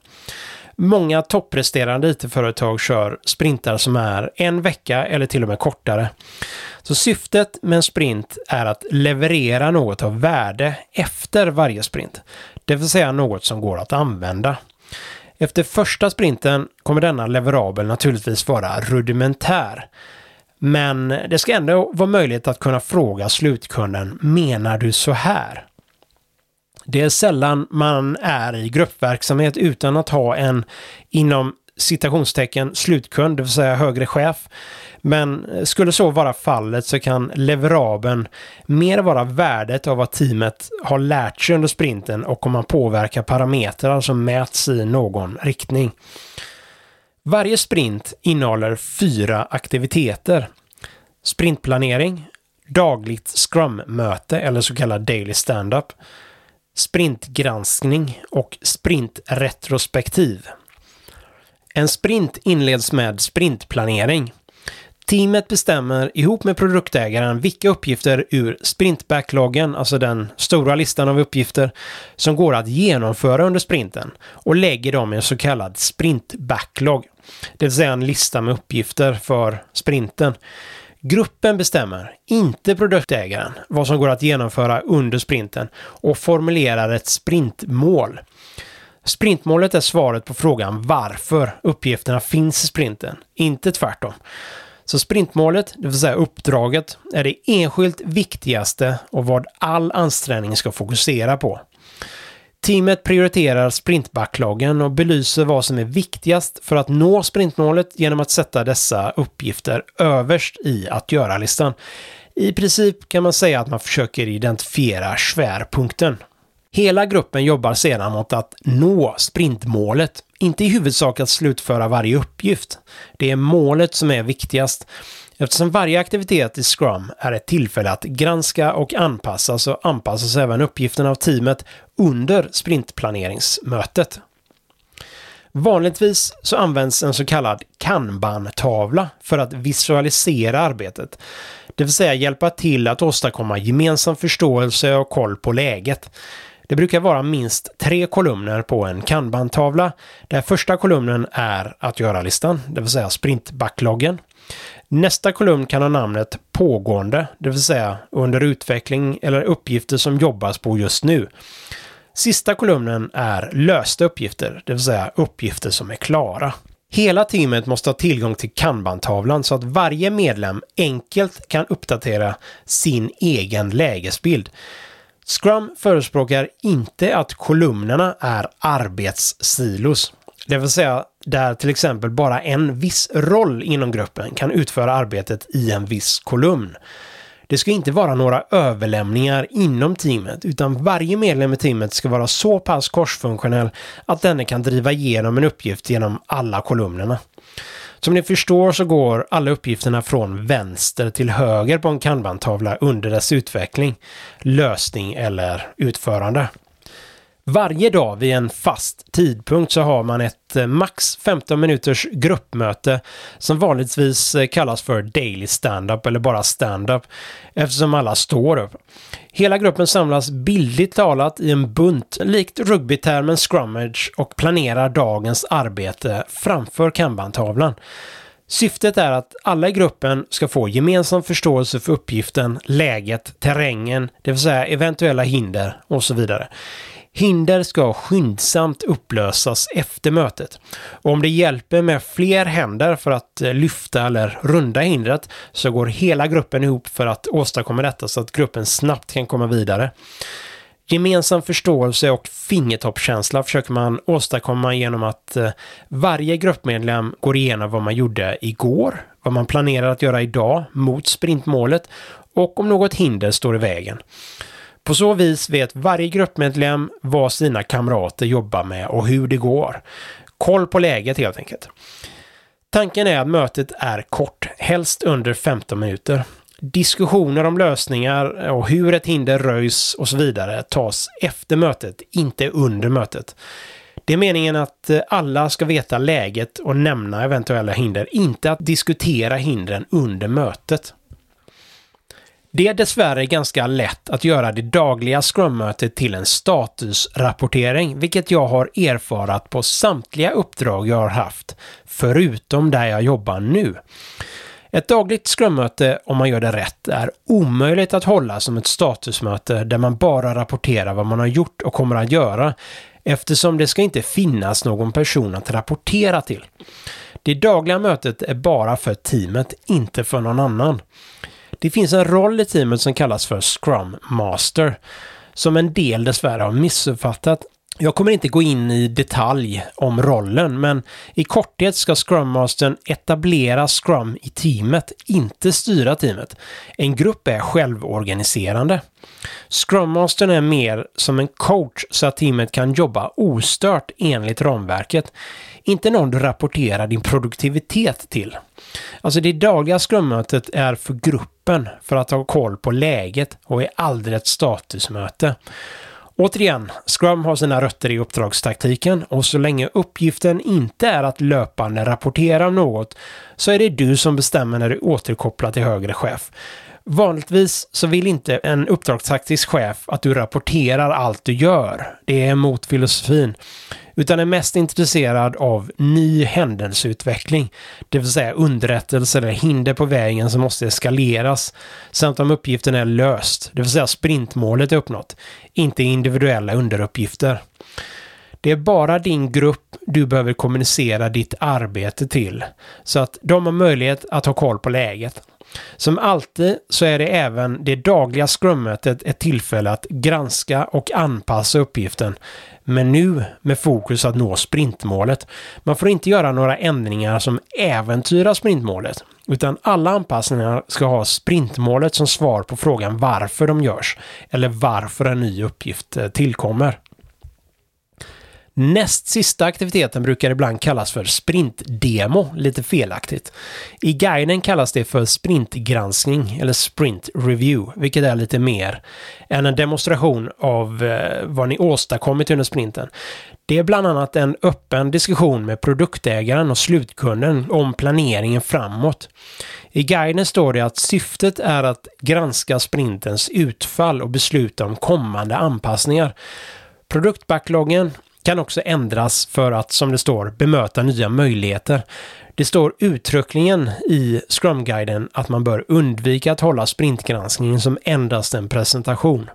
Många toppresterande IT-företag kör sprintar som är en vecka eller till och med kortare. Så syftet med en sprint är att leverera något av värde efter varje sprint. Det vill säga något som går att använda. Efter första sprinten kommer denna leverabel naturligtvis vara rudimentär. Men det ska ändå vara möjligt att kunna fråga slutkunden, menar du så här? Det är sällan man är i gruppverksamhet utan att ha en inom citationstecken slutkund, det vill säga högre chef. Men eh, skulle så vara fallet så kan leverabeln mer vara värdet av vad teamet har lärt sig under sprinten och om man påverkar parametrar som mäts i någon riktning. Varje sprint innehåller fyra aktiviteter. Sprintplanering, dagligt scrum-möte eller så kallad daily stand-up, sprintgranskning och sprintretrospektiv. En sprint inleds med sprintplanering. Teamet bestämmer ihop med produktägaren vilka uppgifter ur sprintbackloggen, alltså den stora listan av uppgifter, som går att genomföra under sprinten och lägger dem i en så kallad sprintbacklog. Det vill säga en lista med uppgifter för sprinten. Gruppen bestämmer, inte produktägaren, vad som går att genomföra under sprinten och formulerar ett sprintmål. Sprintmålet är svaret på frågan varför uppgifterna finns i sprinten, inte tvärtom. Så sprintmålet, det vill säga uppdraget, är det enskilt viktigaste och vad all ansträngning ska fokusera på. Teamet prioriterar sprintbackloggen och belyser vad som är viktigast för att nå sprintmålet genom att sätta dessa uppgifter överst i att göra-listan. I princip kan man säga att man försöker identifiera svärpunkten. Hela gruppen jobbar sedan mot att nå sprintmålet. Inte i huvudsak att slutföra varje uppgift. Det är målet som är viktigast. Eftersom varje aktivitet i Scrum är ett tillfälle att granska och anpassa så anpassas även uppgifterna av teamet under sprintplaneringsmötet. Vanligtvis så används en så kallad kanban-tavla för att visualisera arbetet. Det vill säga hjälpa till att åstadkomma gemensam förståelse och koll på läget. Det brukar vara minst tre kolumner på en kanban-tavla. Där första kolumnen är att göra-listan, det vill säga sprintbackloggen. Nästa kolumn kan ha namnet pågående, det vill säga under utveckling eller uppgifter som jobbas på just nu. Sista kolumnen är lösta uppgifter, det vill säga uppgifter som är klara. Hela teamet måste ha tillgång till kanbantavlan så att varje medlem enkelt kan uppdatera sin egen lägesbild. Scrum förespråkar inte att kolumnerna är arbetssilos. Det vill säga där till exempel bara en viss roll inom gruppen kan utföra arbetet i en viss kolumn. Det ska inte vara några överlämningar inom teamet, utan varje medlem i teamet ska vara så pass korsfunktionell att denne kan driva igenom en uppgift genom alla kolumnerna. Som ni förstår så går alla uppgifterna från vänster till höger på en kanbantavla under dess utveckling, lösning eller utförande. Varje dag vid en fast tidpunkt så har man ett eh, max 15 minuters gruppmöte som vanligtvis eh, kallas för Daily Stand-Up eller bara Stand-Up eftersom alla står upp. Hela gruppen samlas bildligt talat i en bunt likt rugbytermen scrummage och planerar dagens arbete framför kanbantavlan. Syftet är att alla i gruppen ska få gemensam förståelse för uppgiften, läget, terrängen, det vill säga eventuella hinder och så vidare. Hinder ska skyndsamt upplösas efter mötet. Och om det hjälper med fler händer för att eh, lyfta eller runda hindret så går hela gruppen ihop för att åstadkomma detta så att gruppen snabbt kan komma vidare. Gemensam förståelse och fingertoppskänsla försöker man åstadkomma genom att eh, varje gruppmedlem går igenom vad man gjorde igår, vad man planerar att göra idag mot sprintmålet och om något hinder står i vägen. På så vis vet varje gruppmedlem vad sina kamrater jobbar med och hur det går. Koll på läget helt enkelt. Tanken är att mötet är kort, helst under 15 minuter. Diskussioner om lösningar och hur ett hinder röjs och så vidare tas efter mötet, inte under mötet. Det är meningen att eh, alla ska veta läget och nämna eventuella hinder, inte att diskutera hindren under mötet. Det är dessvärre ganska lätt att göra det dagliga scrum-mötet till en statusrapportering, vilket jag har erfarat på samtliga uppdrag jag har haft, förutom där jag jobbar nu. Ett dagligt scrummöte, om man gör det rätt, är omöjligt att hålla som ett statusmöte där man bara rapporterar vad man har gjort och kommer att göra, eftersom det ska inte finnas någon person att rapportera till. Det dagliga mötet är bara för teamet, inte för någon annan. Det finns en roll i teamet som kallas för Scrum Master, som en del dessvärre har missuppfattat. Jag kommer inte gå in i detalj om rollen, men i korthet ska Scrum Mastern etablera Scrum i teamet, inte styra teamet. En grupp är självorganiserande. Scrum Mastern är mer som en coach så att teamet kan jobba ostört enligt ramverket. Inte någon du rapporterar din produktivitet till. Alltså det dagliga scrummötet är för gruppen för att ha koll på läget och är aldrig ett statusmöte. Återigen, Scrum har sina rötter i uppdragstaktiken och så länge uppgiften inte är att löpande rapportera om något så är det du som bestämmer när du återkopplar till högre chef. Vanligtvis så vill inte en uppdragstaktisk chef att du rapporterar allt du gör. Det är emot filosofin utan är mest intresserad av ny händelseutveckling, det vill säga underrättelser eller hinder på vägen som måste eskaleras, samt om uppgiften är löst, det vill säga sprintmålet är uppnått, inte individuella underuppgifter. Det är bara din grupp du behöver kommunicera ditt arbete till, så att de har möjlighet att ha koll på läget. Som alltid så är det även det dagliga scrummötet ett tillfälle att granska och anpassa uppgiften men nu med fokus att nå sprintmålet. Man får inte göra några ändringar som äventyrar sprintmålet, utan alla anpassningar ska ha sprintmålet som svar på frågan varför de görs, eller varför en ny uppgift eh, tillkommer. Näst sista aktiviteten brukar ibland kallas för sprintdemo, lite felaktigt. I guiden kallas det för sprintgranskning eller sprint review, vilket är lite mer än en demonstration av eh, vad ni åstadkommit under sprinten. Det är bland annat en öppen diskussion med produktägaren och slutkunden om planeringen framåt. I guiden står det att syftet är att granska sprintens utfall och besluta om kommande anpassningar. Produktbackloggen kan också ändras för att, som det står, bemöta nya möjligheter. Det står uttryckligen i Scrum-guiden att man bör undvika att hålla sprintgranskningen som endast en presentation.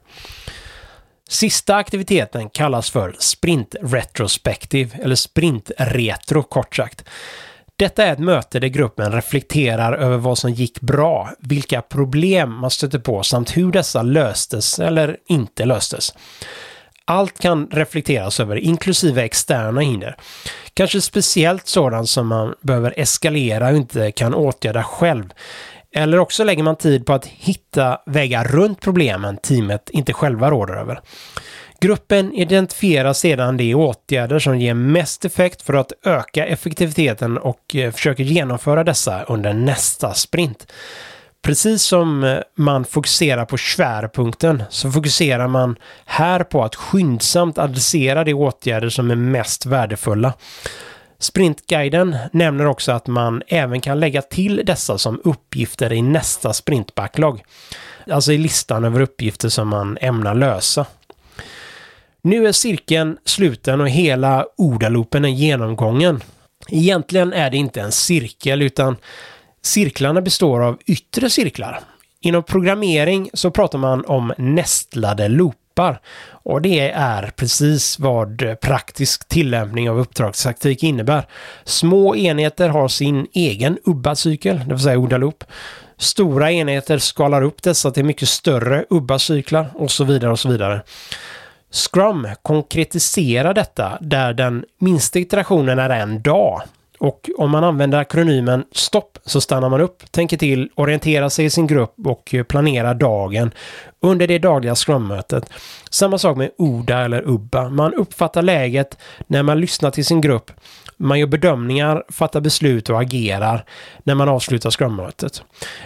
Sista aktiviteten kallas för Sprint Retrospective, eller Sprint Retro kort sagt. Detta är ett möte där gruppen reflekterar över vad som gick bra, vilka problem man stötte på samt hur dessa löstes eller inte löstes. Allt kan reflekteras över, inklusive externa hinder. Kanske speciellt sådant som man behöver eskalera och inte kan åtgärda själv. Eller också lägger man tid på att hitta vägar runt problemen teamet inte själva råder över. Gruppen identifierar sedan de åtgärder som ger mest effekt för att öka effektiviteten och eh, försöker genomföra dessa under nästa sprint. Precis som eh, man fokuserar på svärpunkten så fokuserar man här på att skyndsamt adressera de åtgärder som är mest värdefulla. Sprintguiden nämner också att man även kan lägga till dessa som uppgifter i nästa sprintbacklog. Alltså i listan över uppgifter som man ämnar lösa. Nu är cirkeln sluten och hela ordaloopen är genomgången. Egentligen är det inte en cirkel utan cirklarna består av yttre cirklar. Inom programmering så pratar man om nästlade loopar och det är precis vad praktisk tillämpning av uppdragstaktik innebär. Små enheter har sin egen UBBA-cykel, det vill säga ODA-loop. Stora enheter skalar upp dessa till mycket större UBBA-cyklar och så vidare och så vidare. Scrum konkretiserar detta där den minsta iterationen är en dag. Och om man använder akronymen stopp så stannar man upp, tänker till, orienterar sig i sin grupp och eh, planerar dagen under det dagliga Scrum-mötet. Samma sak med ODA eller UBBA. Man uppfattar läget när man lyssnar till sin grupp. Man gör bedömningar, fattar beslut och agerar när man avslutar Scrum-mötet.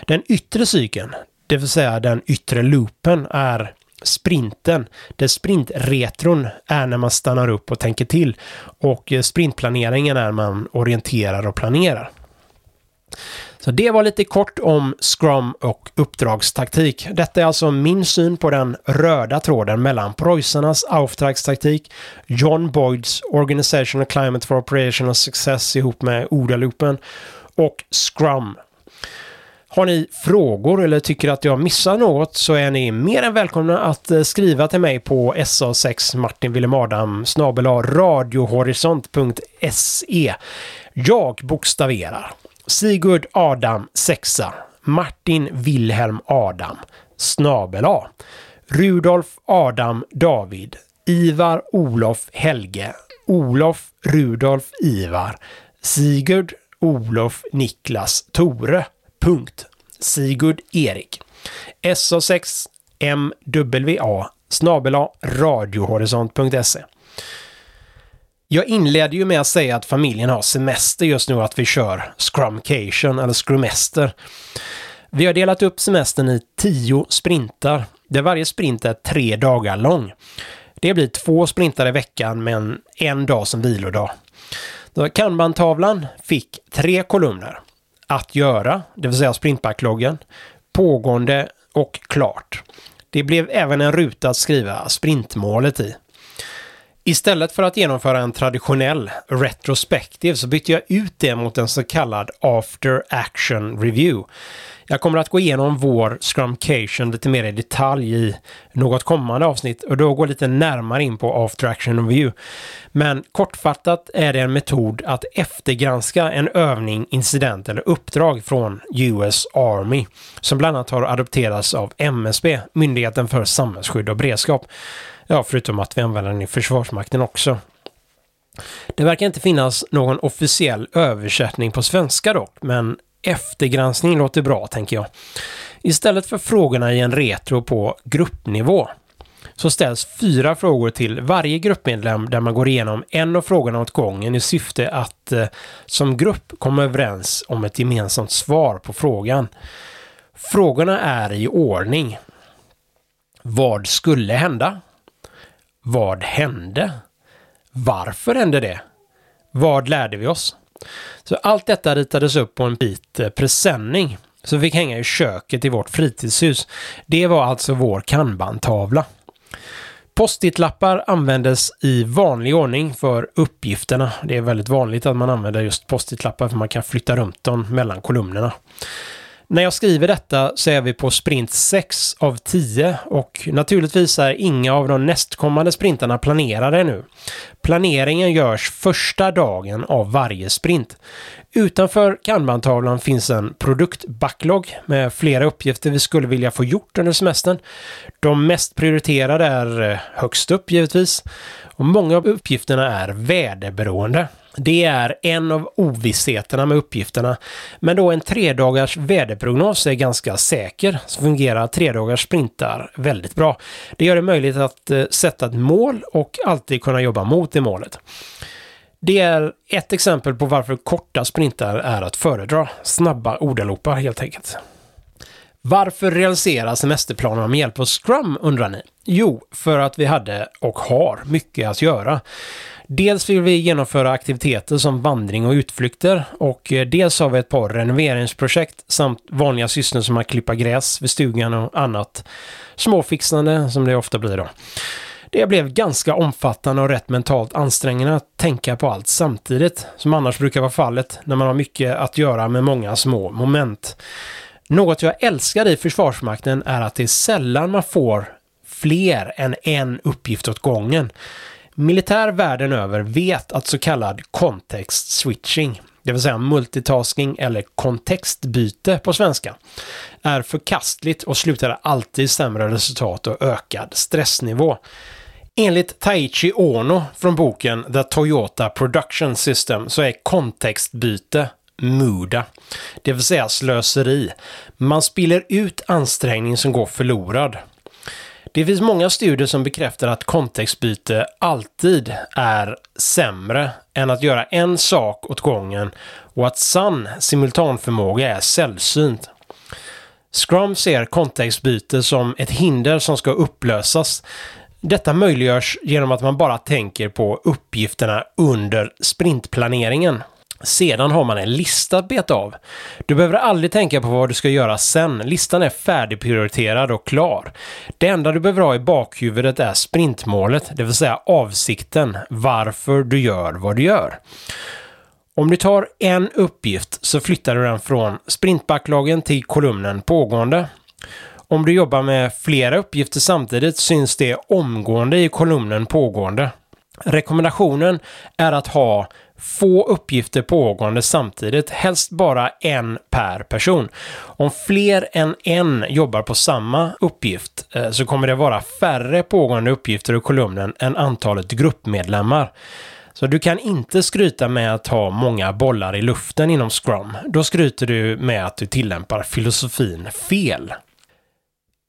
Den yttre cykeln, det vill säga den yttre loopen, är sprinten. Där sprintretron är när man stannar upp och tänker till. Och eh, sprintplaneringen är när man orienterar och planerar. Så det var lite kort om Scrum och uppdragstaktik. Detta är alltså min syn på den röda tråden mellan preussarnas Auftragstaktik, John Boyds Organizational Climate for Operational Success ihop med ODA-loopen och Scrum har ni frågor eller tycker att jag missar något så är ni mer än välkomna att eh, skriva till mig på SA6 Martin Willem Adam radiohorisont.se. Jag bokstaverar. Sigurd Adam 6 Martin Wilhelm Adam snabel A. Rudolf Adam David. Ivar Olof Helge. Olof Rudolf Ivar. Sigurd Olof Niklas Tore Punkt. Sigurd Erik. SA6 MWA snabela radiohorisont.se. Jag inledde ju med att säga att familjen har semester just nu och att vi kör Scrumcation eller Scrumester. Vi har delat upp semestern i tio sprintar där varje sprint är tre dagar lång. Det blir två sprintar i veckan men en, en dag som vilodag. Kanban-tavlan fick tre kolumner att göra, det vill säga sprintbackloggen, pågående och klart. Det blev även en ruta att skriva sprintmålet i. Istället för att genomföra en traditionell retrospektiv så bytte jag ut det mot en så kallad after action review. Jag kommer att gå igenom vår Scrumcation lite mer i detalj i något kommande avsnitt och då gå lite närmare in på After Action Review. Men kortfattat är det en metod att eftergranska en övning, incident eller uppdrag från US Army som bland annat har adopterats av MSB, Myndigheten för samhällsskydd och beredskap. Ja, förutom att vi använder den i Försvarsmakten också. Det verkar inte finnas någon officiell översättning på svenska dock, men eftergranskning låter bra, tänker jag. Istället för frågorna i en retro på gruppnivå så ställs fyra frågor till varje gruppmedlem där man går igenom en av frågorna åt gången i syfte att eh, som grupp komma överens om ett gemensamt svar på frågan. Frågorna är i ordning. Vad skulle hända? Vad hände? Varför hände det? Vad lärde vi oss? Så allt detta ritades upp på en bit eh, presenning som fick hänga i köket i vårt fritidshus. Det var alltså vår kanbantavla. Post-it-lappar användes i vanlig ordning för uppgifterna. Det är väldigt vanligt att man använder just post-it-lappar för man kan flytta runt dem mellan kolumnerna. När jag skriver detta så är vi på sprint 6 av 10 och naturligtvis är inga av de nästkommande sprintarna planerade nu. Planeringen görs första dagen av varje sprint. Utanför kanbantavlan finns en produktbacklog med flera uppgifter vi skulle vilja få gjort under semestern. De mest prioriterade är eh, högst upp givetvis och många av uppgifterna är väderberoende. Det är en av ovissheterna med uppgifterna. Men då en tredagars väderprognos är ganska säker så fungerar tredagars sprintar väldigt bra. Det gör det möjligt att eh, sätta ett mål och alltid kunna jobba mot det målet. Det är ett exempel på varför korta sprintar är att föredra. Snabba ordalopar helt enkelt. Varför realisera semesterplanerna med hjälp av Scrum undrar ni? Jo, för att vi hade och har mycket att göra. Dels vill vi genomföra aktiviteter som vandring och utflykter och eh, dels har vi ett par renoveringsprojekt samt vanliga sysslor som att klippa gräs vid stugan och annat småfixande som det ofta blir då. Det blev ganska omfattande och rätt mentalt ansträngande att tänka på allt samtidigt, som annars brukar vara fallet när man har mycket att göra med många små moment. Något jag älskar i Försvarsmakten är att det är sällan man får fler än en uppgift åt gången. Militär världen över vet att så kallad context switching, det vill säga multitasking eller kontextbyte på svenska, är förkastligt och slutar alltid i sämre resultat och ökad stressnivå. Enligt Taichi Ono från boken The Toyota Production System så är kontextbyte muda, det vill säga slöseri. Man spiller ut ansträngning som går förlorad. Det finns många studier som bekräftar att kontextbyte alltid är sämre än att göra en sak åt gången och att sann simultanförmåga är sällsynt. Scrum ser kontextbyte som ett hinder som ska upplösas. Detta möjliggörs genom att man bara tänker på uppgifterna under sprintplaneringen. Sedan har man en lista att beta av. Du behöver aldrig tänka på vad du ska göra sen. Listan är färdigprioriterad och klar. Det enda du behöver ha i bakhuvudet är sprintmålet, det vill säga avsikten, varför du gör vad du gör. Om du tar en uppgift så flyttar du den från sprintbacklagen till kolumnen pågående. Om du jobbar med flera uppgifter samtidigt syns det omgående i kolumnen pågående. Rekommendationen är att ha få uppgifter pågående samtidigt, helst bara en per person. Om fler än en jobbar på samma uppgift eh, så kommer det vara färre pågående uppgifter i kolumnen än antalet gruppmedlemmar. Så du kan inte skryta med att ha många bollar i luften inom Scrum. Då skryter du med att du tillämpar filosofin fel.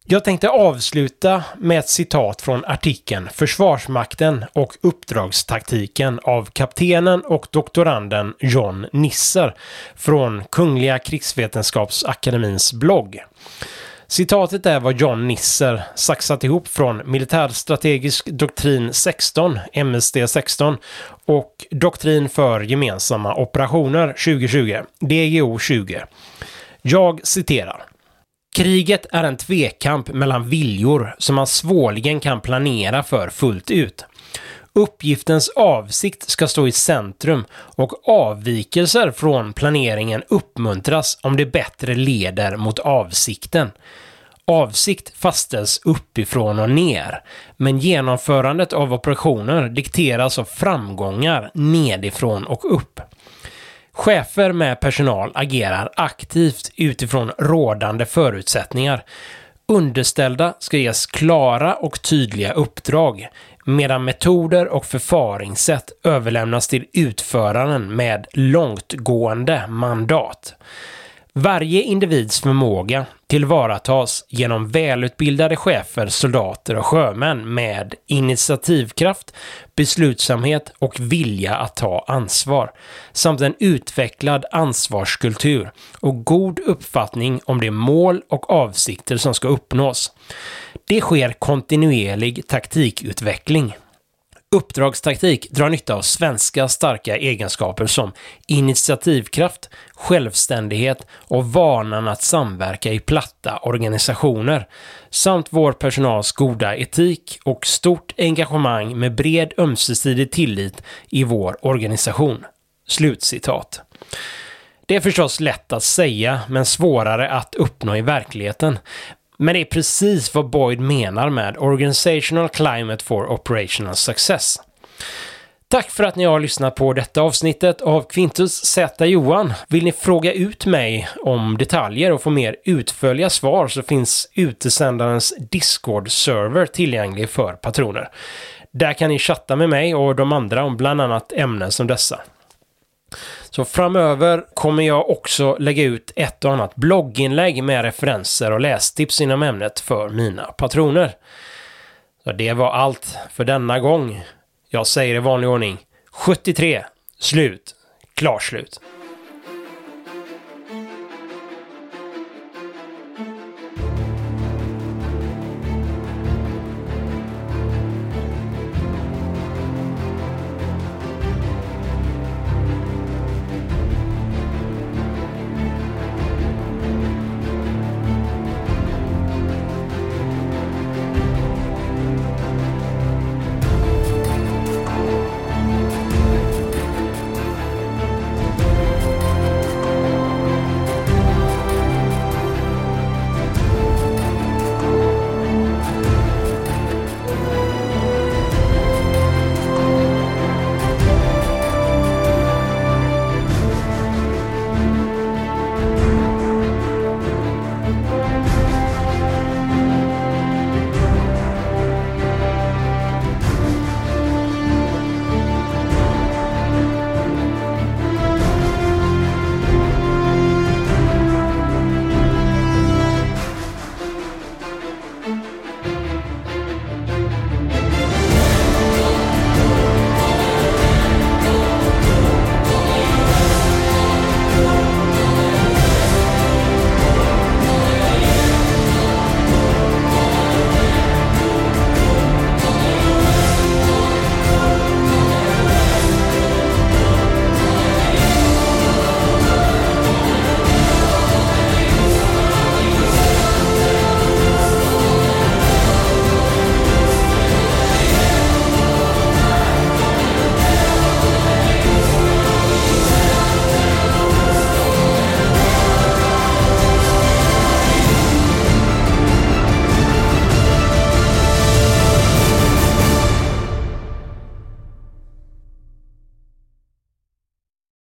Jag tänkte avsluta med ett citat från artikeln Försvarsmakten och uppdragstaktiken av kaptenen och doktoranden John Nisser från Kungliga krigsvetenskapsakademins blogg. Citatet är vad John Nisser saxat ihop från Militärstrategisk doktrin 16, MSD 16, och Doktrin för gemensamma operationer 2020, DGO 20. Jag citerar. Kriget är en tvekamp mellan viljor som man svårligen kan planera för fullt ut. Uppgiftens avsikt ska stå i centrum och avvikelser från planeringen uppmuntras om det bättre leder mot avsikten. Avsikt fastställs uppifrån och ner, men genomförandet av operationer dikteras av framgångar nedifrån och upp. Chefer med personal agerar aktivt utifrån rådande förutsättningar. Underställda ska ges klara och tydliga uppdrag, medan metoder och förfaringssätt överlämnas till utföraren med långtgående mandat. Varje individs förmåga tillvaratas genom välutbildade chefer, soldater och sjömän med initiativkraft, beslutsamhet och vilja att ta ansvar, samt en utvecklad ansvarskultur och god uppfattning om de mål och avsikter som ska uppnås. Det sker kontinuerlig taktikutveckling. Uppdragstaktik drar nytta av svenska starka egenskaper som initiativkraft, självständighet och vanan att samverka i platta organisationer, samt vår personals goda etik och stort engagemang med bred ömsesidig tillit i vår organisation. Slutcitat. Det är förstås lätt att säga, men svårare att uppnå i verkligheten. Men det är precis vad Boyd menar med Organizational Climate for Operational Success. Tack för att ni har lyssnat på detta avsnittet av Quintus Z Johan. Vill ni fråga ut mig om detaljer och få mer utförliga svar så finns utesändarens Discord-server tillgänglig för patroner. Där kan ni chatta med mig och de andra om bland annat ämnen som dessa. Så framöver kommer jag också lägga ut ett och annat blogginlägg med referenser och lästips inom ämnet för mina patroner. Så det var allt för denna gång. Jag säger i vanlig ordning 73, slut, klarslut.